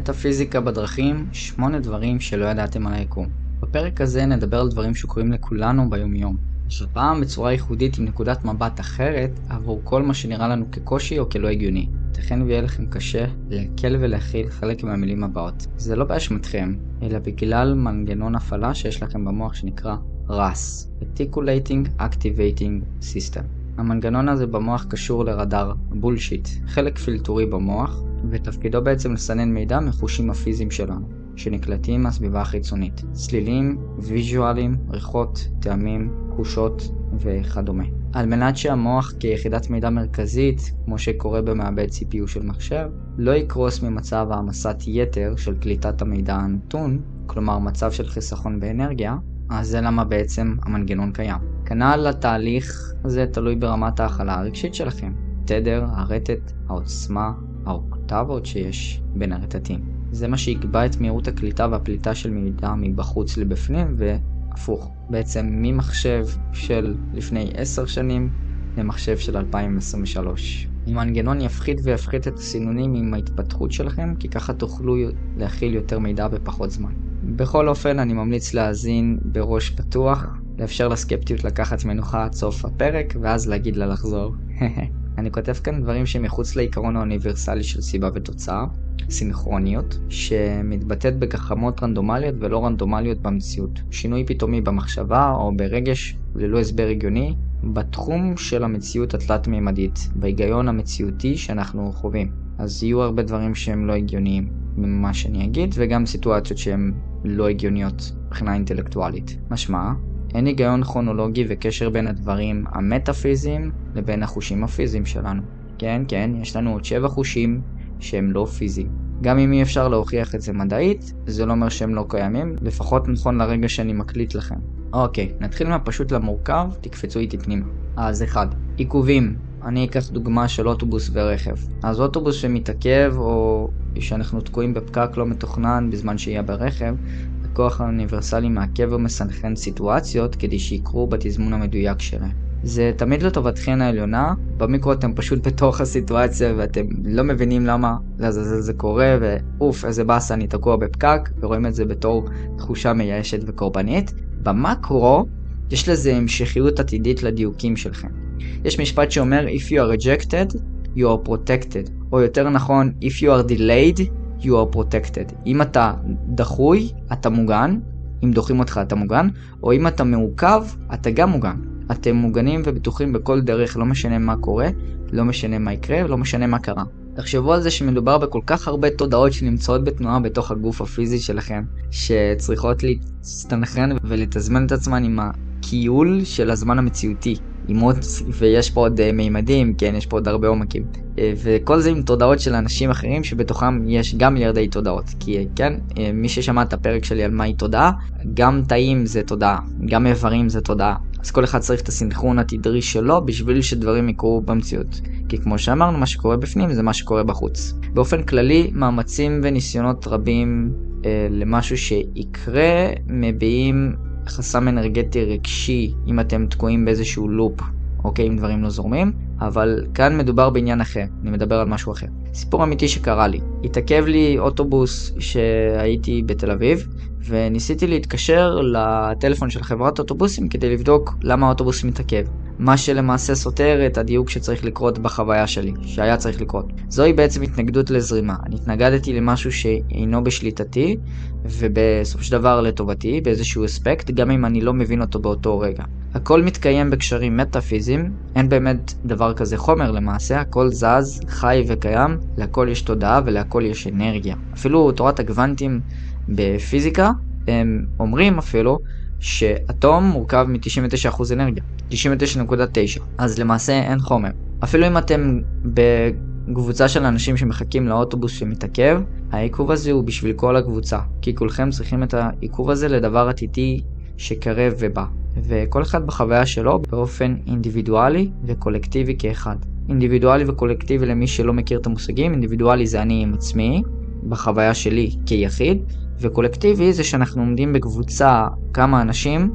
מטאפיזיקה בדרכים, שמונה דברים שלא ידעתם על היקום. בפרק הזה נדבר על דברים שקורים לכולנו ביומיום. הפעם בצורה ייחודית עם נקודת מבט אחרת עבור כל מה שנראה לנו כקושי או כלא הגיוני. ייתכן ויהיה לכם קשה לעכל ולהכיל חלק מהמילים הבאות. זה לא באשמתכם, אלא בגלל מנגנון הפעלה שיש לכם במוח שנקרא RAS, Articulating Activating System. המנגנון הזה במוח קשור לרדאר בולשיט, חלק פילטורי במוח, ותפקידו בעצם לסנן מידע מחושים הפיזיים שלנו, שנקלטים מהסביבה החיצונית. צלילים, ויז'ואלים, ריחות, טעמים, תחושות וכדומה. על מנת שהמוח כיחידת מידע מרכזית, כמו שקורה במעבד CPU של מחשב, לא יקרוס ממצב העמסת יתר של קליטת המידע הנתון, כלומר מצב של חיסכון באנרגיה, אז זה למה בעצם המנגנון קיים. כנ"ל התהליך הזה תלוי ברמת ההכלה הרגשית שלכם. תדר, הרטט, העוצמה, האוקטבות שיש בין הרטטים. זה מה שיקבע את מהירות הקליטה והפליטה של מידע מבחוץ לבפנים והפוך. בעצם ממחשב של לפני 10 שנים למחשב של 2023. המנגנון יפחית ויפחית את הסינונים עם ההתפתחות שלכם, כי ככה תוכלו להכיל יותר מידע בפחות זמן. בכל אופן, אני ממליץ להאזין בראש פתוח, לאפשר לסקפטיות לקחת מנוחה עד סוף הפרק, ואז להגיד לה לחזור. אני כותב כאן דברים שמחוץ לעיקרון האוניברסלי של סיבה ותוצאה, סינכרוניות, שמתבטאת בגחמות רנדומליות ולא רנדומליות במציאות. שינוי פתאומי במחשבה או ברגש ללא הסבר הגיוני, בתחום של המציאות התלת-מימדית, בהיגיון המציאותי שאנחנו חווים. אז יהיו הרבה דברים שהם לא הגיוניים ממה שאני אגיד, וגם סיטואציות שהן לא הגיוניות מבחינה אינטלקטואלית. משמע, אין היגיון כרונולוגי וקשר בין הדברים המטאפיזיים לבין החושים הפיזיים שלנו. כן, כן, יש לנו עוד שבע חושים שהם לא פיזיים. גם אם אי אפשר להוכיח את זה מדעית, זה לא אומר שהם לא קיימים, לפחות נכון לרגע שאני מקליט לכם. אוקיי, נתחיל מהפשוט למורכב, תקפצו איתי פנימה. אז אחד, עיכובים. אני אקח דוגמה של אוטובוס ורכב. אז אוטובוס שמתעכב, או שאנחנו תקועים בפקק לא מתוכנן בזמן שהייה ברכב, הכוח האוניברסלי מעכב ומסנכרן סיטואציות כדי שיקרו בתזמון המדויק שלהם. זה תמיד לטובתכן העליונה, במיקרו אתם פשוט בתוך הסיטואציה ואתם לא מבינים למה לעזאזל זה קורה ואוף איזה באסה אני תקוע בפקק ורואים את זה בתור תחושה מייאשת וקורבנית. במקרו יש לזה המשכיות עתידית לדיוקים שלכם. יש משפט שאומר If you are rejected, you are protected, או יותר נכון If you are delayed, you are protected. אם אתה דחוי, אתה מוגן, אם דוחים אותך אתה מוגן, או אם אתה מעוכב, אתה גם מוגן. אתם מוגנים ובטוחים בכל דרך, לא משנה מה קורה, לא משנה מה יקרה, לא משנה מה קרה. תחשבו על זה שמדובר בכל כך הרבה תודעות שנמצאות בתנועה בתוך הגוף הפיזי שלכם, שצריכות להסתנכרן ולתזמן את עצמן עם הכיול של הזמן המציאותי. אימות, ויש פה עוד uh, מימדים, כן, יש פה עוד הרבה עומקים. Uh, וכל זה עם תודעות של אנשים אחרים שבתוכם יש גם מיליארדי תודעות. כי כן, uh, מי ששמע את הפרק שלי על מהי תודעה, גם תאים זה תודעה, גם איברים זה תודעה. אז כל אחד צריך את הסינכרון התדרי שלו בשביל שדברים יקרו במציאות. כי כמו שאמרנו, מה שקורה בפנים זה מה שקורה בחוץ. באופן כללי, מאמצים וניסיונות רבים אה, למשהו שיקרה מביעים חסם אנרגטי רגשי אם אתם תקועים באיזשהו לופ, אוקיי, אם דברים לא זורמים, אבל כאן מדובר בעניין אחר, אני מדבר על משהו אחר. סיפור אמיתי שקרה לי. התעכב לי אוטובוס שהייתי בתל אביב, וניסיתי להתקשר לטלפון של חברת אוטובוסים כדי לבדוק למה האוטובוס מתעכב. מה שלמעשה סותר את הדיוק שצריך לקרות בחוויה שלי, שהיה צריך לקרות. זוהי בעצם התנגדות לזרימה. אני התנגדתי למשהו שאינו בשליטתי, ובסופו של דבר לטובתי, באיזשהו אספקט, גם אם אני לא מבין אותו באותו רגע. הכל מתקיים בקשרים מטאפיזיים, אין באמת דבר כזה חומר למעשה, הכל זז, חי וקיים, להכל יש תודעה ולהכל יש אנרגיה. אפילו תורת הגוונטים בפיזיקה, הם אומרים אפילו שאטום מורכב מ-99% אנרגיה, 99.9, אז למעשה אין חומר. אפילו אם אתם בקבוצה של אנשים שמחכים לאוטובוס שמתעכב, העיכוב הזה הוא בשביל כל הקבוצה, כי כולכם צריכים את העיכוב הזה לדבר עתידי שקרב ובא. וכל אחד בחוויה שלו באופן אינדיבידואלי וקולקטיבי כאחד. אינדיבידואלי וקולקטיבי למי שלא מכיר את המושגים, אינדיבידואלי זה אני עם עצמי, בחוויה שלי כיחיד, וקולקטיבי זה שאנחנו עומדים בקבוצה כמה אנשים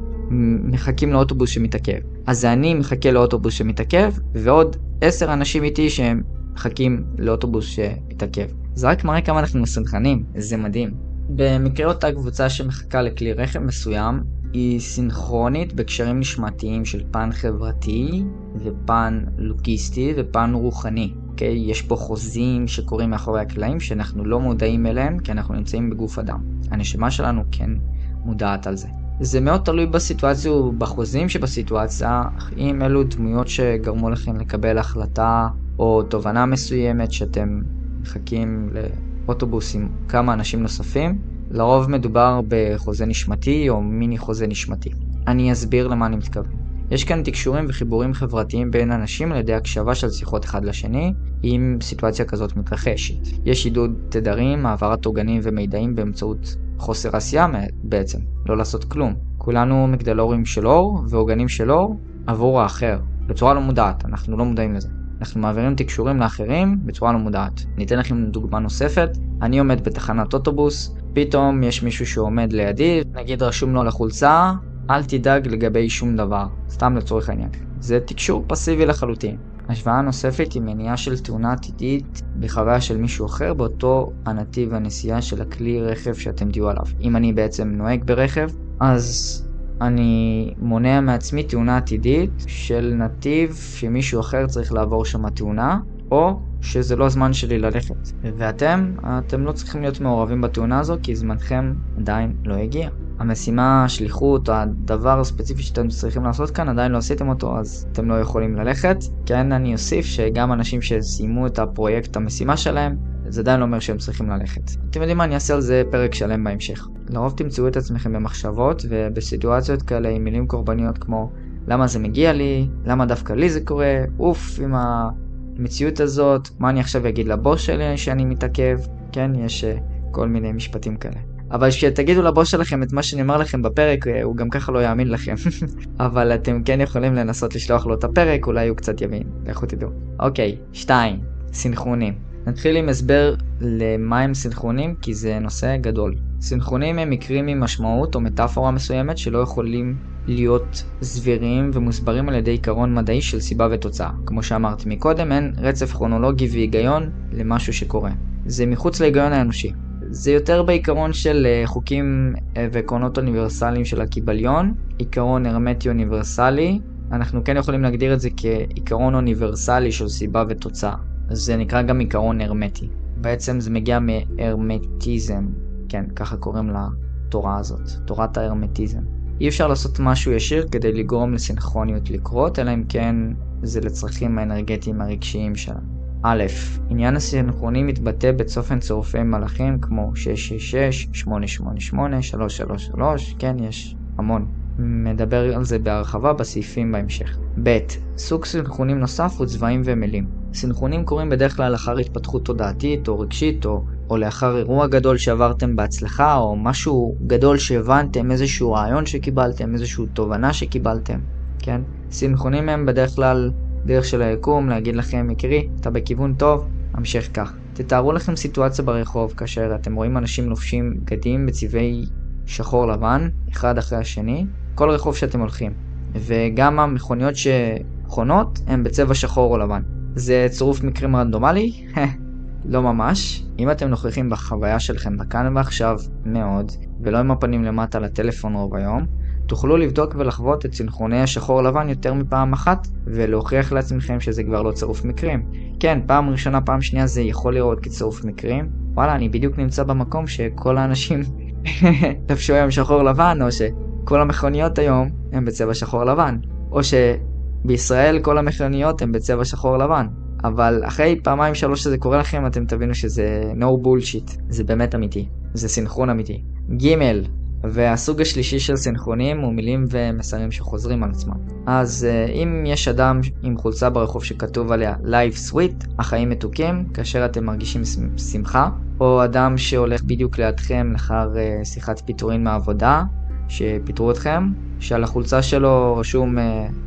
מחכים לאוטובוס שמתעכב. אז זה אני מחכה לאוטובוס שמתעכב, ועוד עשר אנשים איתי שהם מחכים לאוטובוס שמתעכב. זה רק מראה כמה אנחנו מסונכנים, זה מדהים. במקרה אותה קבוצה שמחכה לכלי רכב מסוים, היא סינכרונית בקשרים נשמתיים של פן חברתי ופן לוגיסטי ופן רוחני. אוקיי? יש פה חוזים שקורים מאחורי הקלעים שאנחנו לא מודעים אליהם כי אנחנו נמצאים בגוף אדם. הנשמה שלנו כן מודעת על זה. זה מאוד תלוי בסיטואציה ובחוזים שבסיטואציה, אם אלו דמויות שגרמו לכם לקבל החלטה או תובנה מסוימת שאתם מחכים לאוטובוס עם כמה אנשים נוספים, לרוב מדובר בחוזה נשמתי או מיני חוזה נשמתי. אני אסביר למה אני מתכוון. יש כאן תקשורים וחיבורים חברתיים בין אנשים על ידי הקשבה של שיחות אחד לשני, אם סיטואציה כזאת מתרחשת. יש עידוד תדרים, העברת עוגנים ומידעים באמצעות חוסר עשייה בעצם, לא לעשות כלום. כולנו מגדלורים של אור ועוגנים של אור עבור האחר, בצורה לא מודעת, אנחנו לא מודעים לזה. אנחנו מעבירים תקשורים לאחרים בצורה לא מודעת. ניתן לכם דוגמה נוספת, אני עומד בתחנת אוטובוס, פתאום יש מישהו שעומד לידי, נגיד רשום לו לחולצה, אל תדאג לגבי שום דבר, סתם לצורך העניין. זה תקשור פסיבי לחלוטין. השוואה נוספת היא מניעה של תאונה עתידית בחוויה של מישהו אחר באותו הנתיב הנסיעה של הכלי רכב שאתם תהיו עליו. אם אני בעצם נוהג ברכב, אז אני מונע מעצמי תאונה עתידית של נתיב שמישהו אחר צריך לעבור שם תאונה, או שזה לא הזמן שלי ללכת. ואתם, אתם לא צריכים להיות מעורבים בתאונה הזו כי זמנכם עדיין לא הגיע. המשימה, השליחות, הדבר הספציפי שאתם צריכים לעשות כאן, עדיין לא עשיתם אותו, אז אתם לא יכולים ללכת. כן, אני אוסיף שגם אנשים שסיימו את הפרויקט, המשימה שלהם, זה עדיין לא אומר שהם צריכים ללכת. אתם יודעים מה, אני אעשה על זה פרק שלם בהמשך. לרוב תמצאו את עצמכם במחשבות ובסיטואציות כאלה עם מילים קורבניות כמו למה זה מגיע לי, למה דווקא לי זה קורה, אוף עם המציאות הזאת, מה אני עכשיו אגיד לבוס שלי שאני מתעכב, כן, יש uh, כל מיני משפטים כאלה. אבל כשתגידו לבוס שלכם את מה שאני אומר לכם בפרק, אה, הוא גם ככה לא יאמין לכם. אבל אתם כן יכולים לנסות לשלוח לו את הפרק, אולי הוא קצת יבין, לכו תדעו. אוקיי, שתיים, סינכרונים. נתחיל עם הסבר למה הם סינכרונים, כי זה נושא גדול. סינכרונים הם מקרים עם משמעות או מטאפורה מסוימת שלא יכולים להיות סבירים ומוסברים על ידי עיקרון מדעי של סיבה ותוצאה. כמו שאמרתי מקודם, אין רצף כרונולוגי והיגיון למשהו שקורה. זה מחוץ להיגיון האנושי. זה יותר בעיקרון של אה, חוקים אה, ועקרונות אוניברסליים של הקיבליון, עיקרון הרמטי אוניברסלי, אנחנו כן יכולים להגדיר את זה כעיקרון אוניברסלי של סיבה ותוצאה. זה נקרא גם עיקרון הרמטי. בעצם זה מגיע מהרמטיזם, כן, ככה קוראים לתורה הזאת, תורת ההרמטיזם. אי אפשר לעשות משהו ישיר כדי לגרום לסינכרוניות לקרות, אלא אם כן זה לצרכים האנרגטיים הרגשיים שלנו. א', עניין הסינכרוני מתבטא בצופן צירופי מלאכים כמו 666, 888, 333, כן, יש המון. מדבר על זה בהרחבה בסעיפים בהמשך. ב. סוג סינכרונים נוסף הוא צבעים ומילים. סינכרונים קורים בדרך כלל לאחר התפתחות תודעתית או רגשית או, או לאחר אירוע גדול שעברתם בהצלחה או משהו גדול שהבנתם, איזשהו רעיון שקיבלתם, איזושהי תובנה שקיבלתם, כן? סינכרונים הם בדרך כלל דרך של היקום להגיד לכם, יקירי, אתה בכיוון טוב, המשך כך. תתארו לכם סיטואציה ברחוב כאשר אתם רואים אנשים לובשים בגדים בצבעי שחור לבן, אחד אחרי השני, כל רחוב שאתם הולכים. וגם המכוניות שחונות הן בצבע שחור או לבן. זה צירוף מקרים רנדומלי? לא ממש. אם אתם נוכחים בחוויה שלכם בכאן ועכשיו מאוד, ולא עם הפנים למטה לטלפון רוב היום, תוכלו לבדוק ולחוות את סינכרוני השחור לבן יותר מפעם אחת, ולהוכיח לעצמכם שזה כבר לא צירוף מקרים. כן, פעם ראשונה, פעם שנייה זה יכול לראות כצירוף מקרים. וואלה, אני בדיוק נמצא במקום שכל האנשים לבשו היום שחור לבן, או שכל המכוניות היום הם בצבע שחור לבן. או שבישראל כל המכוניות הם בצבע שחור לבן. אבל אחרי פעמיים שלוש שזה קורה לכם, אתם תבינו שזה no bullshit. זה באמת אמיתי. זה סינכרון אמיתי. ג' והסוג השלישי של סינכרונים הוא מילים ומסרים שחוזרים על עצמם. אז אה, אם יש אדם עם חולצה ברחוב שכתוב עליה Life Sweet, החיים מתוקים, כאשר אתם מרגישים שמחה, או אדם שהולך בדיוק לידכם לאחר אה, שיחת פיטורין מהעבודה, שפיטרו אתכם, שעל החולצה שלו רשום uh,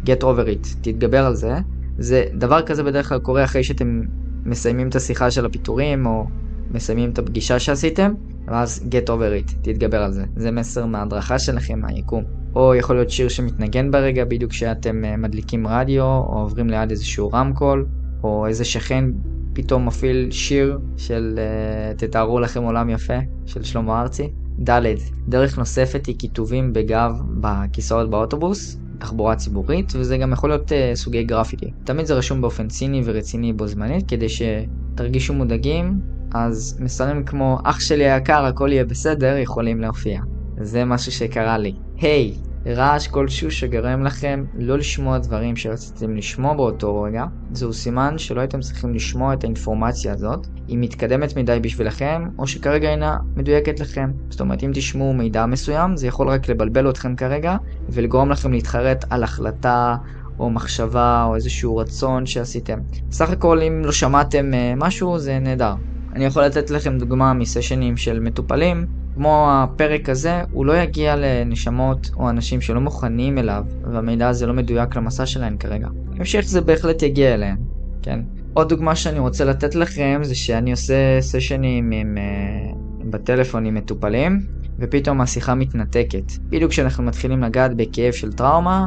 Get over it, תתגבר על זה. זה דבר כזה בדרך כלל קורה אחרי שאתם מסיימים את השיחה של הפיטורים, או מסיימים את הפגישה שעשיתם, ואז get over it, תתגבר על זה. זה מסר מההדרכה שלכם, מהיקום. או יכול להיות שיר שמתנגן ברגע בדיוק כשאתם מדליקים רדיו, או עוברים ליד איזשהו רמקול, או איזה שכן פתאום מפעיל שיר של uh, תתארו לכם עולם יפה של שלמה ארצי. ד' דרך נוספת היא כיתובים בגב בכיסאות באוטובוס, תחבורה ציבורית, וזה גם יכול להיות uh, סוגי גרפיטי. תמיד זה רשום באופן ציני ורציני בו זמנית, כדי שתרגישו מודאגים, אז מסרים כמו אח שלי היקר הכל יהיה בסדר יכולים להופיע. זה משהו שקרה לי. היי, hey, רעש כלשהו שגרם לכם לא לשמוע דברים שרציתם לשמוע באותו רגע, זהו סימן שלא הייתם צריכים לשמוע את האינפורמציה הזאת, היא מתקדמת מדי בשבילכם, או שכרגע אינה מדויקת לכם. זאת אומרת, אם תשמעו מידע מסוים, זה יכול רק לבלבל אתכם כרגע, ולגרום לכם להתחרט על החלטה או מחשבה או איזשהו רצון שעשיתם. סך הכל אם לא שמעתם uh, משהו זה נהדר. אני יכול לתת לכם דוגמה מסשנים של מטופלים כמו הפרק הזה, הוא לא יגיע לנשמות או אנשים שלא מוכנים אליו, והמידע הזה לא מדויק למסע שלהם כרגע. בהמשך זה בהחלט יגיע אליהם, כן? עוד דוגמה שאני רוצה לתת לכם זה שאני עושה סשנים עם, uh, בטלפון עם מטופלים, ופתאום השיחה מתנתקת. בדיוק כשאנחנו מתחילים לגעת בכאב של טראומה,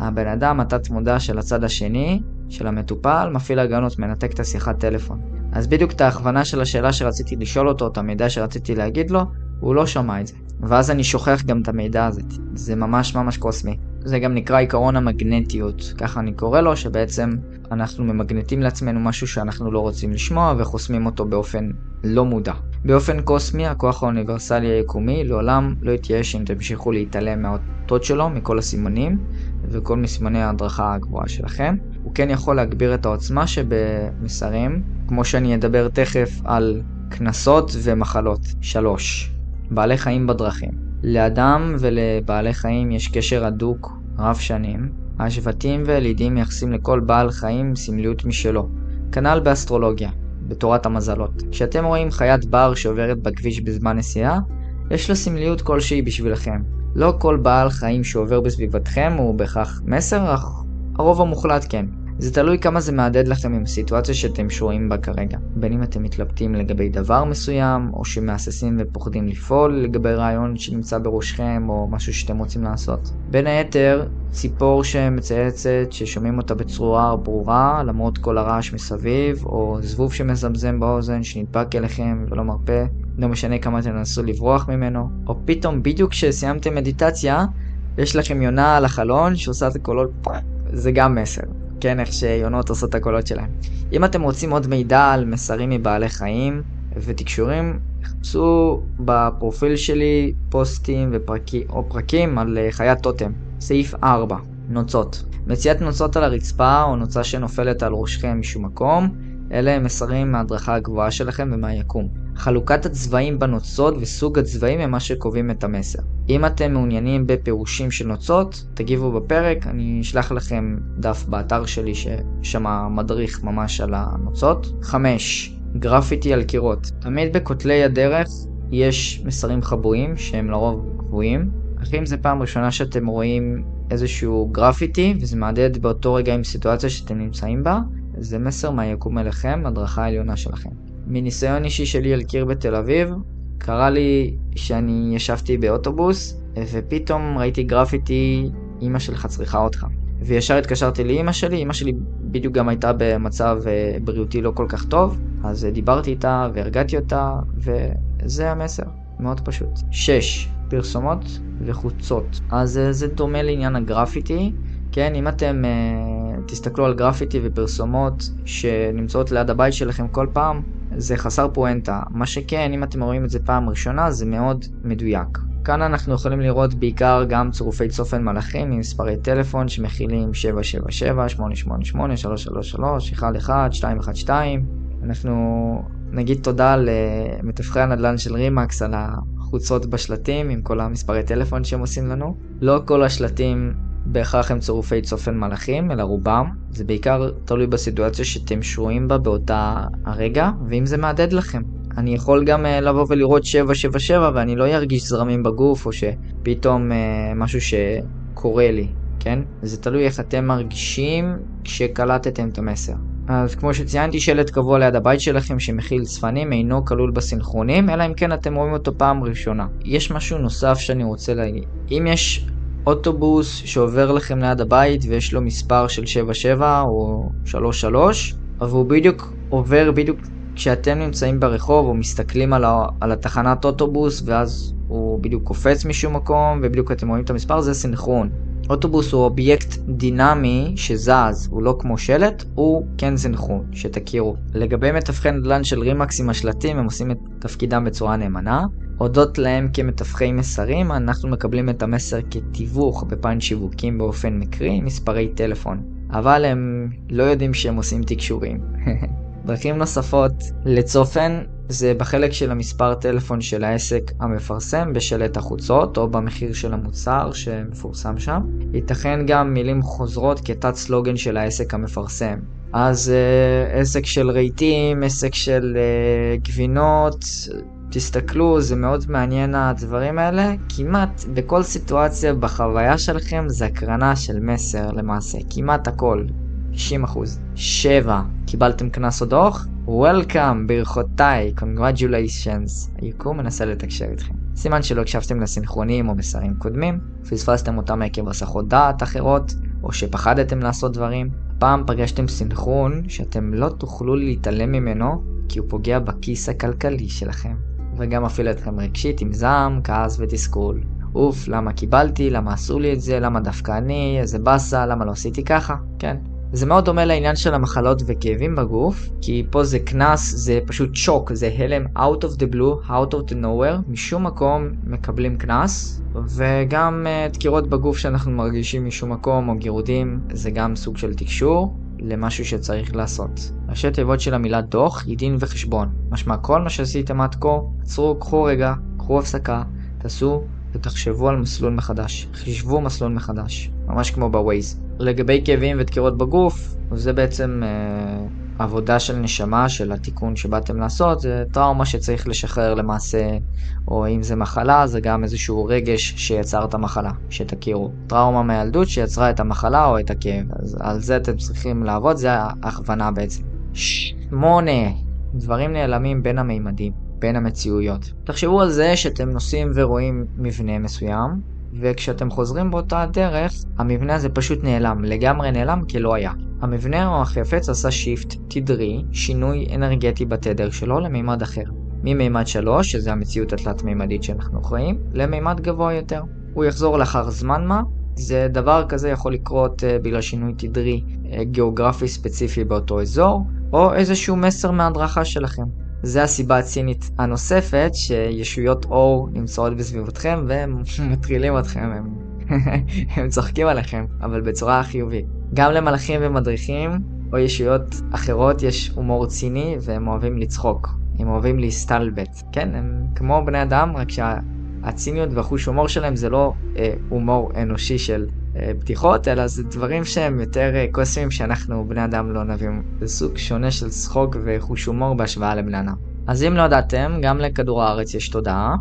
הבן אדם, התת מודע של הצד השני, של המטופל, מפעיל הגנות, מנתק את השיחת טלפון. אז בדיוק את ההכוונה של השאלה שרציתי לשאול אותו, את המידע שרציתי להגיד לו, הוא לא שמע את זה. ואז אני שוכח גם את המידע הזה. זה ממש ממש קוסמי. זה גם נקרא עיקרון המגנטיות, ככה אני קורא לו, שבעצם אנחנו ממגנטים לעצמנו משהו שאנחנו לא רוצים לשמוע וחוסמים אותו באופן לא מודע. באופן קוסמי, הכוח האוניברסלי היקומי לעולם לא יתייאש אם תמשיכו להתעלם מהאותות שלו, מכל הסימנים וכל מסימני ההדרכה הגבוהה שלכם. הוא כן יכול להגביר את העוצמה שבמסרים, כמו שאני אדבר תכף על קנסות ומחלות. 3. בעלי חיים בדרכים. לאדם ולבעלי חיים יש קשר הדוק רב שנים. השבטים והילידים מייחסים לכל בעל חיים סמליות משלו. כנ"ל באסטרולוגיה, בתורת המזלות. כשאתם רואים חיית בר שעוברת בכביש בזמן נסיעה, יש לה סמליות כלשהי בשבילכם. לא כל בעל חיים שעובר בסביבתכם הוא בהכרח מסר, אך הרוב המוחלט כן. זה תלוי כמה זה מהדהד לכם עם הסיטואציה שאתם שוהים בה כרגע. בין אם אתם מתלבטים לגבי דבר מסוים, או שמהססים ופוחדים לפעול לגבי רעיון שנמצא בראשכם, או משהו שאתם רוצים לעשות. בין היתר, ציפור שמצייצת, ששומעים אותה בצורה ברורה, למרות כל הרעש מסביב, או זבוב שמזמזם באוזן, שנדבק אליכם ולא מרפה, לא משנה כמה תנסו לברוח ממנו, או פתאום בדיוק כשסיימתם מדיטציה, יש לכם יונה על החלון שעושה את הקולות, זה גם מסר. כן, איך שיונות עושות את הקולות שלהם. אם אתם רוצים עוד מידע על מסרים מבעלי חיים ותקשורים, חפשו בפרופיל שלי פוסטים ופרקים, או פרקים על אה, חיית טוטם. סעיף 4, נוצות. מציאת נוצות על הרצפה או נוצה שנופלת על ראשכם משום מקום, אלה הם מסרים מההדרכה הגבוהה שלכם ומהיקום. חלוקת הצבעים בנוצות וסוג הצבעים הם מה שקובעים את המסר. אם אתם מעוניינים בפירושים של נוצות, תגיבו בפרק, אני אשלח לכם דף באתר שלי ששם מדריך ממש על הנוצות. 5. גרפיטי על קירות. תמיד בכותלי הדרך יש מסרים חבויים שהם לרוב קבועים. אך אם זה פעם ראשונה שאתם רואים איזשהו גרפיטי וזה מהדהד באותו רגע עם סיטואציה שאתם נמצאים בה, זה מסר מהיקום אליכם, הדרכה העליונה שלכם. מניסיון אישי שלי על קיר בתל אביב, קרה לי שאני ישבתי באוטובוס, ופתאום ראיתי גרפיטי, אמא שלך צריכה אותך. וישר התקשרתי לאמא שלי, אמא שלי בדיוק גם הייתה במצב אה, בריאותי לא כל כך טוב, אז דיברתי איתה והרגעתי אותה, וזה המסר, מאוד פשוט. 6. פרסומות וחוצות. אז אה, זה דומה לעניין הגרפיטי, כן, אם אתם תסתכלו על גרפיטי ופרסומות שנמצאות ליד הבית שלכם כל פעם, זה חסר פואנטה. מה שכן, אם אתם רואים את זה פעם ראשונה, זה מאוד מדויק. כאן אנחנו יכולים לראות בעיקר גם צירופי צופן מלאכים עם מספרי טלפון שמכילים 777, 888, 333, 11, 212. אנחנו נגיד תודה למתווכי הנדל"ן של רימקס על החוצות בשלטים עם כל המספרי טלפון שהם עושים לנו. לא כל השלטים בהכרח הם צירופי צופן מלאכים, אלא רובם. זה בעיקר תלוי בסיטואציה שאתם שרויים בה באותה הרגע, ואם זה מהדהד לכם. אני יכול גם uh, לבוא ולראות 777 ואני לא ארגיש זרמים בגוף, או שפתאום uh, משהו שקורה לי, כן? זה תלוי איך אתם מרגישים כשקלטתם את המסר. אז כמו שציינתי, שלט קבוע ליד הבית שלכם שמכיל צפנים אינו כלול בסינכרונים, אלא אם כן אתם רואים אותו פעם ראשונה. יש משהו נוסף שאני רוצה להגיד. אם יש אוטובוס שעובר לכם ליד הבית ויש לו מספר של 77 או 33, והוא בדיוק עובר בדיוק כשאתם נמצאים ברחוב או מסתכלים על, ה, על התחנת אוטובוס ואז הוא בדיוק קופץ משום מקום ובדיוק אתם רואים את המספר, זה סינכרון. אוטובוס הוא אובייקט דינמי שזז, הוא לא כמו שלט, הוא כן סינכרון, שתכירו. לגבי מתווכי נדל"ן של רימקס עם השלטים, הם עושים את תפקידם בצורה נאמנה. הודות להם כמתווכי מסרים, אנחנו מקבלים את המסר כתיווך בפן שיווקים באופן מקרי, מספרי טלפון. אבל הם לא יודעים שהם עושים תקשורים. דרכים נוספות לצופן זה בחלק של המספר טלפון של העסק המפרסם בשלט החוצות או במחיר של המוצר שמפורסם שם. ייתכן גם מילים חוזרות כתת סלוגן של העסק המפרסם. אז uh, עסק של רהיטים, עסק של uh, גבינות, תסתכלו, זה מאוד מעניין הדברים האלה. כמעט בכל סיטואציה בחוויה שלכם זה הקרנה של מסר למעשה, כמעט הכל. 90%. 7. קיבלתם קנס או דוח? Welcome, ברכותיי, Congratulations. היקום מנסה לתקשר איתכם. סימן שלא הקשבתם לסינכרונים או מסרים קודמים, פספסתם אותם עקב הסחות דעת אחרות, או שפחדתם לעשות דברים. הפעם פגשתם סינכרון שאתם לא תוכלו להתעלם ממנו, כי הוא פוגע בכיס הכלכלי שלכם. וגם מפעיל אתכם רגשית עם זעם, כעס ותסכול. אוף, למה קיבלתי, למה עשו לי את זה, למה דווקא אני, איזה באסה, למה לא עשיתי ככה, כן. זה מאוד דומה לעניין של המחלות וכאבים בגוף, כי פה זה קנס, זה פשוט שוק, זה הלם out of the blue, out of the nowhere, משום מקום מקבלים קנס, וגם uh, דקירות בגוף שאנחנו מרגישים משום מקום, או גירודים, זה גם סוג של תקשור למשהו שצריך לעשות. ראשי תיבות של המילה דוח היא דין וחשבון. משמע כל מה שעשיתם עד כה, עצרו, קחו רגע, קחו הפסקה, תעשו ותחשבו על מסלול מחדש. חישבו מסלול מחדש, ממש כמו בווייז. לגבי כאבים ודקירות בגוף, זה בעצם אה, עבודה של נשמה, של התיקון שבאתם לעשות, זה טראומה שצריך לשחרר למעשה, או אם זה מחלה, זה גם איזשהו רגש שיצר את המחלה, שתכירו. טראומה מהילדות שיצרה את המחלה או את הכאב, אז על זה אתם צריכים לעבוד, זה ההכוונה בעצם. שמונה, דברים נעלמים בין המימדים, בין המציאויות. תחשבו על זה שאתם נוסעים ורואים מבנה מסוים, וכשאתם חוזרים באותה הדרך, המבנה הזה פשוט נעלם, לגמרי נעלם כלא היה. המבנה או החפץ עשה שיפט תדרי, שינוי אנרגטי בתדר שלו למימד אחר. ממימד 3, שזה המציאות התלת-מימדית שאנחנו חיים, למימד גבוה יותר. הוא יחזור לאחר זמן מה, זה דבר כזה יכול לקרות uh, בגלל שינוי תדרי uh, גיאוגרפי ספציפי באותו אזור, או איזשהו מסר מההדרכה שלכם. זה הסיבה הצינית הנוספת שישויות אור נמצאות בסביבתכם והם מטרילים אתכם, הם, הם צוחקים עליכם, אבל בצורה חיובית. גם למלאכים ומדריכים או ישויות אחרות יש הומור ציני והם אוהבים לצחוק. הם אוהבים להסתלבט. כן, הם כמו בני אדם, רק שהציניות והחוש הומור שלהם זה לא אה, הומור אנושי של בדיחות, אלא זה דברים שהם יותר אה, קוסמיים שאנחנו בני אדם לא נביאים. זה סוג שונה של צחוק וחוש הומור בהשוואה לבני אדם. אז אם לא ידעתם, גם לכדור הארץ יש תודעה.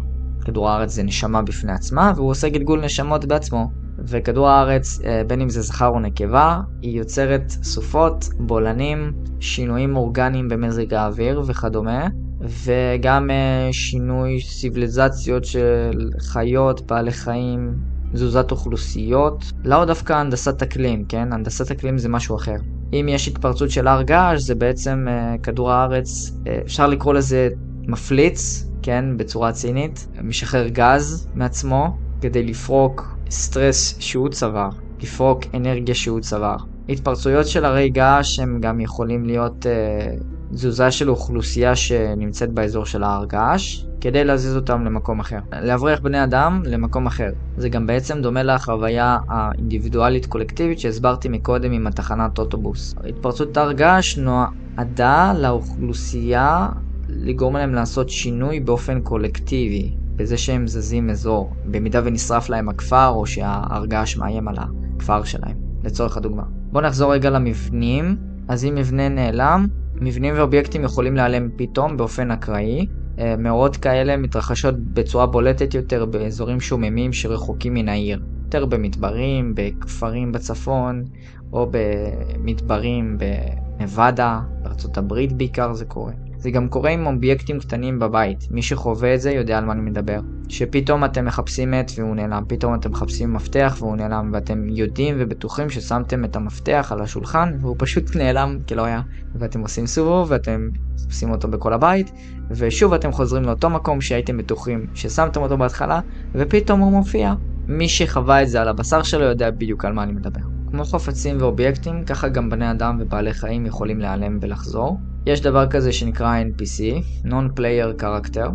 כדור הארץ זה נשמה בפני עצמה, והוא עושה גלגול נשמות בעצמו. וכדור הארץ, אה, בין אם זה זכר או נקבה, היא יוצרת סופות, בולענים, שינויים אורגניים במזג האוויר וכדומה, וגם שינוי סיביליזציות של חיות, בעלי חיים, תזוזת אוכלוסיות, לא דווקא הנדסת אקלים, כן? הנדסת אקלים זה משהו אחר. אם יש התפרצות של הר געש, זה בעצם uh, כדור הארץ, uh, אפשר לקרוא לזה מפליץ, כן? בצורה צינית, משחרר גז מעצמו כדי לפרוק סטרס שהוא צבר, לפרוק אנרגיה שהוא צבר. התפרצויות של הרי געש הם גם יכולים להיות uh, תזוזה של אוכלוסייה שנמצאת באזור של ההר געש, כדי להזיז אותם למקום אחר. להבריח בני אדם למקום אחר. זה גם בעצם דומה לחוויה האינדיבידואלית קולקטיבית שהסברתי מקודם עם התחנת אוטובוס. התפרצות הר געש נועדה לאוכלוסייה לגרום להם לעשות שינוי באופן קולקטיבי, בזה שהם זזים אזור, במידה ונשרף להם הכפר או שההר געש מאיים על הכפר שלהם, לצורך הדוגמה. בואו נחזור רגע למבנים. אז אם מבנה נעלם, מבנים ואובייקטים יכולים להיעלם פתאום באופן אקראי. אה, מאורעות כאלה מתרחשות בצורה בולטת יותר באזורים שוממים שרחוקים מן העיר. יותר במדברים, בכפרים בצפון, או במדברים בנבדה, בארצות הברית בעיקר זה קורה. זה גם קורה עם אובייקטים קטנים בבית, מי שחווה את זה יודע על מה אני מדבר. שפתאום אתם מחפשים עט והוא נעלם, פתאום אתם מחפשים מפתח והוא נעלם, ואתם יודעים ובטוחים ששמתם את המפתח על השולחן והוא פשוט נעלם כלא היה. ואתם עושים סיבוב ואתם עושים אותו בכל הבית, ושוב אתם חוזרים לאותו מקום שהייתם בטוחים ששמתם אותו בהתחלה, ופתאום הוא מופיע. מי שחווה את זה על הבשר שלו יודע בדיוק על מה אני מדבר. כמו חפצים ואובייקטים, ככה גם בני אדם ובעלי חיים יכולים להיעלם ולחזור. יש דבר כזה שנקרא NPC, Non-Player Character,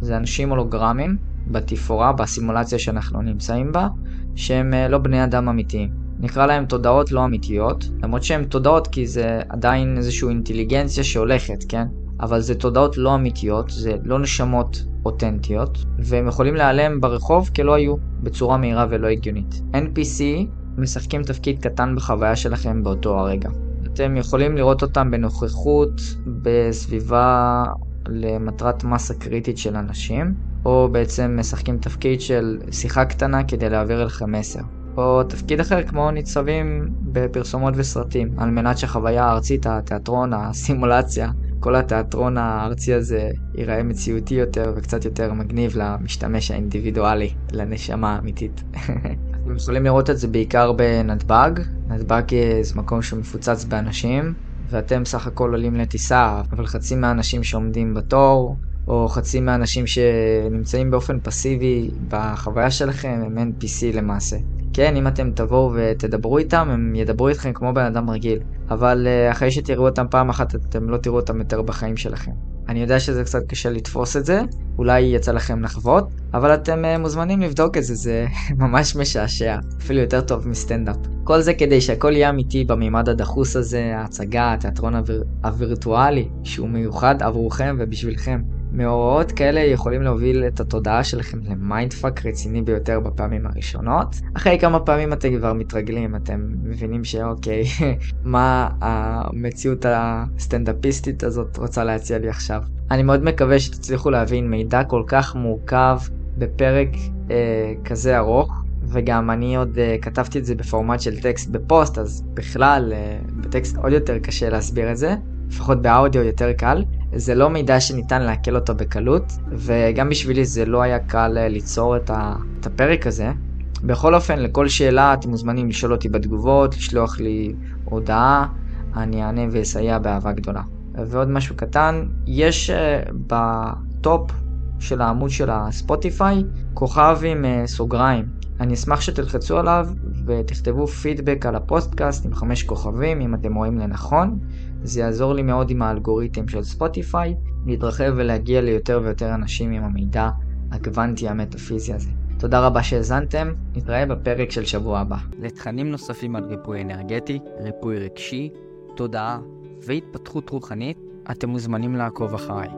זה אנשים הולוגרמים בתפאורה, בסימולציה שאנחנו נמצאים בה, שהם אה, לא בני אדם אמיתיים. נקרא להם תודעות לא אמיתיות, למרות שהן תודעות כי זה עדיין איזושהי אינטליגנציה שהולכת, כן? אבל זה תודעות לא אמיתיות, זה לא נשמות אותנטיות, והם יכולים להיעלם ברחוב כלא היו, בצורה מהירה ולא הגיונית. NPC משחקים תפקיד קטן בחוויה שלכם באותו הרגע. אתם יכולים לראות אותם בנוכחות, בסביבה למטרת מסה קריטית של אנשים, או בעצם משחקים תפקיד של שיחה קטנה כדי להעביר אליכם מסר. או תפקיד אחר כמו ניצבים בפרסומות וסרטים, על מנת שהחוויה הארצית, התיאטרון, הסימולציה, כל התיאטרון הארצי הזה ייראה מציאותי יותר וקצת יותר מגניב למשתמש האינדיבידואלי, לנשמה האמיתית. אתם יכולים לראות את זה בעיקר בנתב"ג. נתב"ג זה מקום שמפוצץ באנשים, ואתם סך הכל עולים לטיסה, אבל חצי מהאנשים שעומדים בתור, או חצי מהאנשים שנמצאים באופן פסיבי בחוויה שלכם הם NPC למעשה. כן, אם אתם תבואו ותדברו איתם, הם ידברו איתכם כמו בן אדם רגיל. אבל uh, אחרי שתראו אותם פעם אחת, אתם לא תראו אותם יותר בחיים שלכם. אני יודע שזה קצת קשה לתפוס את זה, אולי יצא לכם לחוות, אבל אתם uh, מוזמנים לבדוק את זה, זה ממש משעשע, אפילו יותר טוב מסטנדאפ. כל זה כדי שהכל יהיה אמיתי בממד הדחוס הזה, ההצגה, התיאטרון הוויר... הווירטואלי, שהוא מיוחד עבורכם ובשבילכם. מאורעות כאלה יכולים להוביל את התודעה שלכם ל mindfuck רציני ביותר בפעמים הראשונות. אחרי כמה פעמים אתם כבר מתרגלים, אתם מבינים שאוקיי, מה המציאות הסטנדאפיסטית הזאת רוצה להציע לי עכשיו. אני מאוד מקווה שתצליחו להבין מידע כל כך מורכב בפרק אה, כזה ארוך. וגם אני עוד אה, כתבתי את זה בפורמט של טקסט בפוסט, אז בכלל, אה, בטקסט עוד יותר קשה להסביר את זה, לפחות באודיו יותר קל. זה לא מידע שניתן לעכל אותו בקלות, וגם בשבילי זה לא היה קל אה, ליצור את, הפרק הזה. בכל אופן, לכל שאלה אתם מוזמנים לשאול אותי בתגובות, לשלוח לי הודעה, אני אענה ואסייע באהבה גדולה. ועוד משהו קטן, יש אה, ב top של העמוד של הספוטיפיי כוכב עם אה, סוגריים. אני אשמח שתלחצו עליו ותכתבו פידבק על הפודקאסט עם חמש כוכבים אם אתם רואים לנכון. זה יעזור לי מאוד עם האלגוריתם של ספוטיפיי, להתרחב ולהגיע ליותר ויותר אנשים עם המידע הקוונטי המטאפיזי הזה. תודה רבה שהאזנתם, נתראה בפרק של שבוע הבא. לתכנים נוספים על ריפוי אנרגטי, ריפוי רגשי, תודעה והתפתחות רוחנית, אתם מוזמנים לעקוב אחריי.